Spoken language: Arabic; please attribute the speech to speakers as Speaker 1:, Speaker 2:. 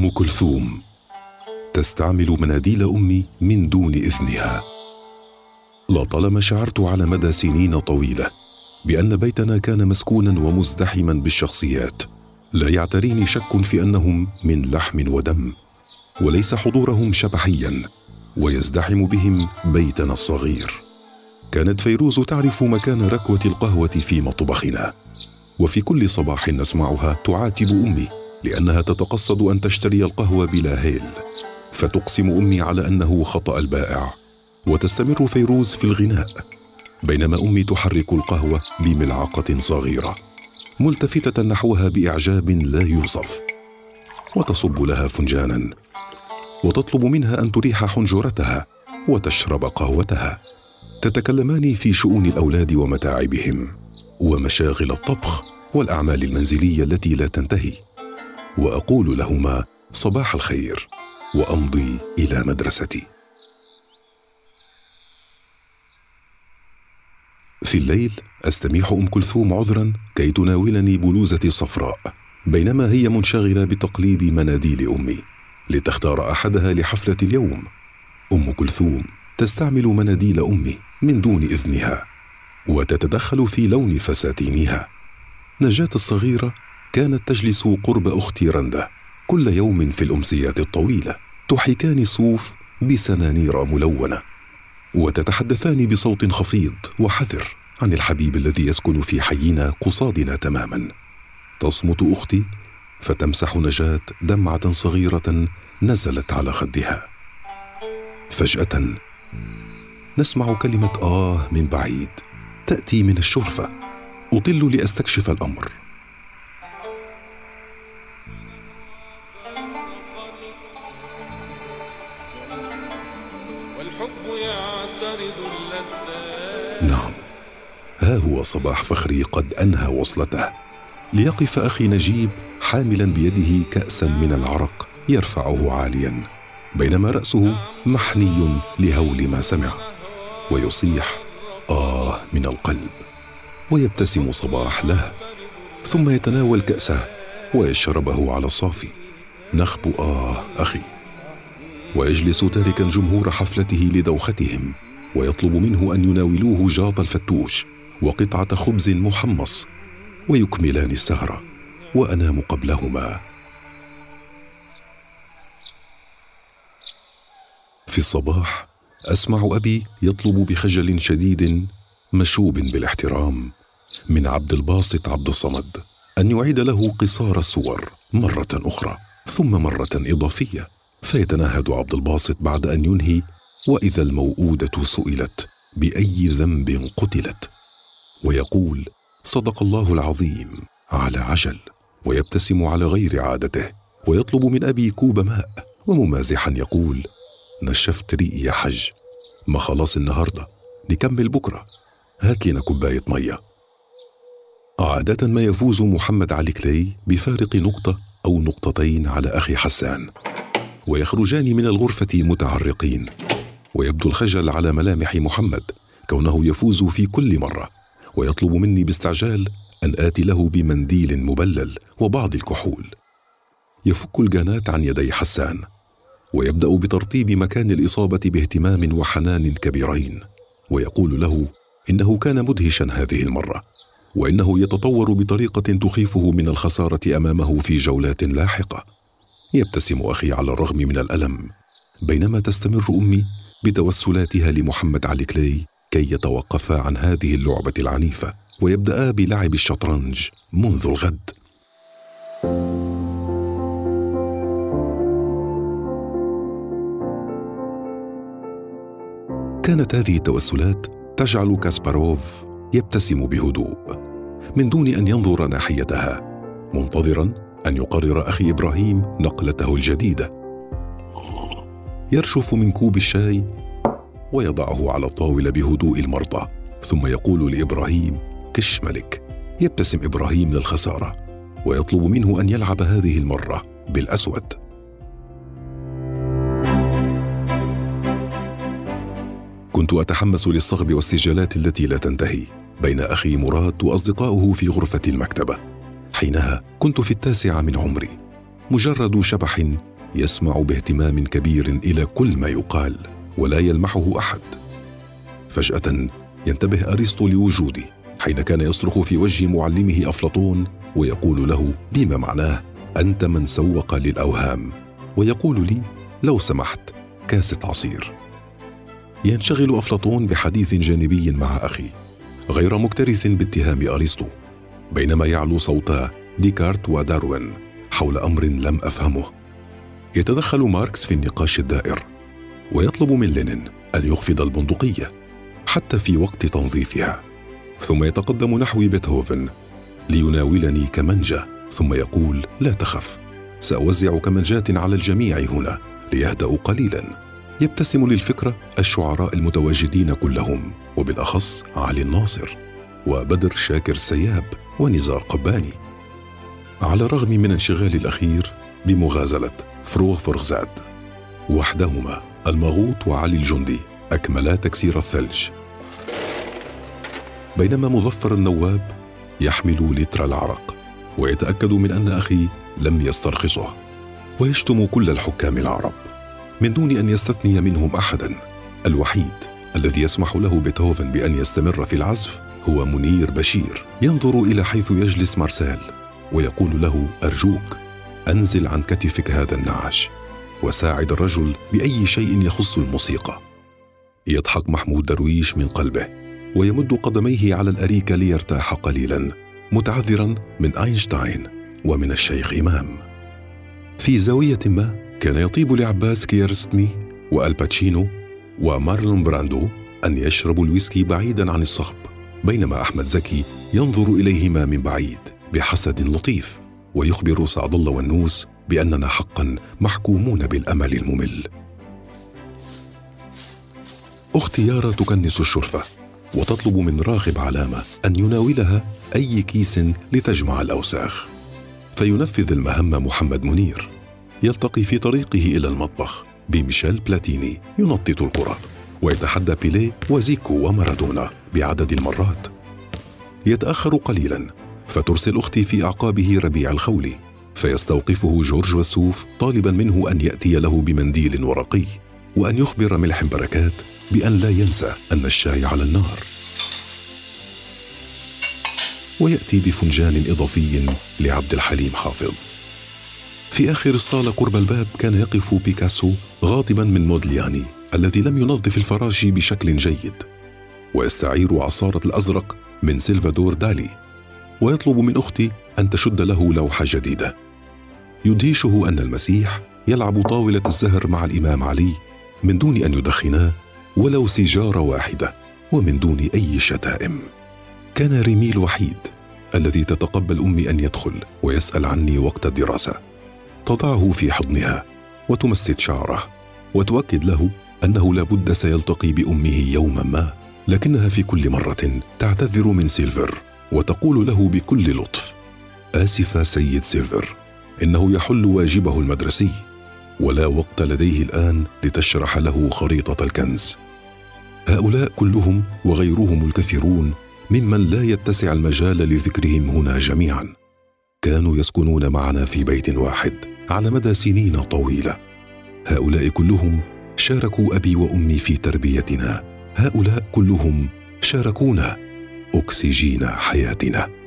Speaker 1: أم كلثوم. تستعمل مناديل امي من دون إذنها. لطالما شعرت على مدى سنين طويلة بأن بيتنا كان مسكونا ومزدحما بالشخصيات لا يعتريني شك في أنهم من لحم ودم وليس حضورهم شبحيا ويزدحم بهم بيتنا الصغير. كانت فيروز تعرف مكان ركوة القهوة في مطبخنا وفي كل صباح نسمعها تعاتب أمي. لأنها تتقصد أن تشتري القهوة بلا هيل. فتقسم أمي على أنه خطأ البائع. وتستمر فيروز في الغناء. بينما أمي تحرك القهوة بملعقة صغيرة. ملتفتة نحوها بإعجاب لا يوصف. وتصب لها فنجانا. وتطلب منها أن تريح حنجرتها وتشرب قهوتها. تتكلمان في شؤون الأولاد ومتاعبهم. ومشاغل الطبخ والأعمال المنزلية التي لا تنتهي. وأقول لهما صباح الخير وأمضي إلى مدرستي. في الليل أستميح أم كلثوم عذرا كي تناولني بلوزتي الصفراء بينما هي منشغلة بتقليب مناديل أمي لتختار أحدها لحفلة اليوم. أم كلثوم تستعمل مناديل أمي من دون إذنها وتتدخل في لون فساتينها. نجاة الصغيرة كانت تجلس قرب أختي رنده كل يوم في الأمسيات الطويلة تحكان الصوف بسنانير ملونة وتتحدثان بصوت خفيض وحذر عن الحبيب الذي يسكن في حينا قصادنا تماما. تصمت أختي فتمسح نجاة دمعة صغيرة نزلت على خدها. فجأة نسمع كلمة آه من بعيد تأتي من الشرفة. أطل لأستكشف الأمر. ها هو صباح فخري قد أنهى وصلته. ليقف أخي نجيب حاملا بيده كاسا من العرق يرفعه عاليا. بينما رأسه محني لهول ما سمع ويصيح آه من القلب. ويبتسم صباح له ثم يتناول كأسه ويشربه على الصافي. نخب آه أخي. ويجلس تاركا جمهور حفلته لدوختهم ويطلب منه أن يناولوه جاط الفتوش. وقطعة خبز محمص ويكملان السهره وأنام قبلهما. في الصباح أسمع أبي يطلب بخجل شديد مشوب بالاحترام من عبد الباسط عبد الصمد أن يعيد له قصار الصور مرة أخرى ثم مرة إضافية. فيتنهد عبد الباسط بعد أن ينهي وإذا الموءوده سئلت بأي ذنب قتلت. ويقول صدق الله العظيم على عجل ويبتسم على غير عادته ويطلب من أبي كوب ماء. وممازحا يقول نشفت ريقي يا حج ما خلاص النهارده نكمل بكرة هات لنا كوباية مية. عادة ما يفوز محمد علي كلي بفارق نقطة أو نقطتين على أخي حسان. ويخرجان من الغرفة متعرقين. ويبدو الخجل على ملامح محمد كونه يفوز في كل مرة. ويطلب مني باستعجال أن آتي له بمنديل مبلل وبعض الكحول. يفك الجانات عن يدي حسان ويبدأ بترطيب مكان الإصابة باهتمام وحنان كبيرين ويقول له إنه كان مدهشا هذه المرة وإنه يتطور بطريقة تخيفه من الخسارة أمامه في جولات لاحقة. يبتسم أخي على الرغم من الألم بينما تستمر أمي بتوسلاتها لمحمد علي كلاي كي يتوقفا عن هذه اللعبة العنيفة ويبدأ بلعب الشطرنج منذ الغد. كانت هذه التوسلات تجعل كاسباروف يبتسم بهدوء من دون أن ينظر ناحيتها منتظرا أن يقرر أخي إبراهيم نقلته الجديدة. يرشف من كوب الشاي ويضعه على الطاولة بهدوء المرضى. ثم يقول لإبراهيم كش ملك. يبتسم إبراهيم للخسارة ويطلب منه أن يلعب هذه المرة بالأسود. كنت أتحمس للصغب والسجالات التي لا تنتهي بين أخي مراد واصدقائه في غرفة المكتبة. حينها كنت في التاسعة من عمري. مجرد شبح يسمع باهتمام كبير إلى كل ما يقال. ولا يلمحه أحد. فجأة ينتبه أرسطو لوجودي حين كان يصرخ في وجه معلمه أفلاطون ويقول له بما معناه أنت من سوق للأوهام؟ ويقول لي لو سمحت كاسة عصير. ينشغل أفلاطون بحديث جانبي مع أخي غير مكترث باتهام أرسطو بينما يعلو صوتا ديكارت وداروين حول أمر لم أفهمه. يتدخل ماركس في النقاش الدائر. ويطلب من لينين أن يخفض البندقية حتى في وقت تنظيفها ثم يتقدم نحو بيتهوفن ليناولني كمنجة ثم يقول لا تخف سأوزع كمنجات على الجميع هنا ليهدأوا قليلا. يبتسم للفكرة الشعراء المتواجدين كلهم وبالأخص علي الناصر وبدر شاكر سياب ونزار قباني. على الرغم من انشغال الأخير بمغازلة فروغ فرغزاد وحدهما. المغوط وعلي الجندي اكملا تكسير الثلج. بينما مظفر النواب يحمل لتر العرق ويتأكد من أن أخي لم يسترخصه ويشتم كل الحكام العرب من دون أن يستثني منهم احدا. الوحيد الذي يسمح له بيتهوفن بأن يستمر في العزف هو منير بشير. ينظر إلى حيث يجلس مارسيل ويقول له أرجوك أنزل عن كتفك هذا النعش وساعد الرجل بأي شيء يخص الموسيقى. يضحك محمود درويش من قلبه ويمد قدميه على الاريكه ليرتاح قليلا متعذرا من أينشتاين ومن الشيخ إمام. في زاوية ما كان يطيب لعباس كيارستمي وآل باتشينو ومارلون براندو أن يشربوا الويسكي بعيدا عن الصخب بينما أحمد زكي ينظر إليهما من بعيد بحسد لطيف ويخبر سعد الله ونوس بأننا حقا محكومون بالأمل الممل. أختي يارا تكنس الشرفة وتطلب من راغب علامة أن يناولها أي كيس لتجمع الأوساخ. فينفذ المهمه محمد منير يلتقي في طريقه إلى المطبخ بميشيل بلاتيني ينطط القرى ويتحدى بيليه وزيكو ومارادونا بعدد المرات. يتأخر قليلا فترسل أختي في أعقابه ربيع الخولي. فيستوقفه جورج وسوف طالبا منه أن يأتي له بمنديل ورقي وأن يخبر ملحم بركات بأن لا ينسى أن الشاي على النار. ويأتي بفنجان إضافي لعبد الحليم حافظ. في آخر الصالة قرب الباب كان يقف بيكاسو غاضبا من مودلياني الذي لم ينظف الفراشي بشكل جيد. ويستعير عصارة الأزرق من سلفادور دالي. ويطلب من أختي أن تشد له لوحة جديدة. يدهشه أن المسيح يلعب طاولة الزهر مع الإمام علي من دون أن يدخنا ولو سيجاره واحدة ومن دون أي شتائم. كان ريمي الوحيد الذي تتقبل أمي أن يدخل ويسأل عني وقت الدراسة. تضعه في حضنها وتمسد شعره وتؤكد له أنه لابد سيلتقي بأمه يوما ما لكنها في كل مرة تعتذر من سيلفر وتقول له بكل لطف اسف سيد سيلفر. إنه يحل واجبه المدرسي ولا وقت لديه الآن لتشرح له خريطة الكنز. هؤلاء كلهم وغيرهم الكثيرون ممن لا يتسع المجال لذكرهم هنا جميعا. كانوا يسكنون معنا في بيت واحد على مدى سنين طويلة. هؤلاء كلهم شاركوا أبي وأمي في تربيتنا. هؤلاء كلهم شاركونا أكسجين حياتنا.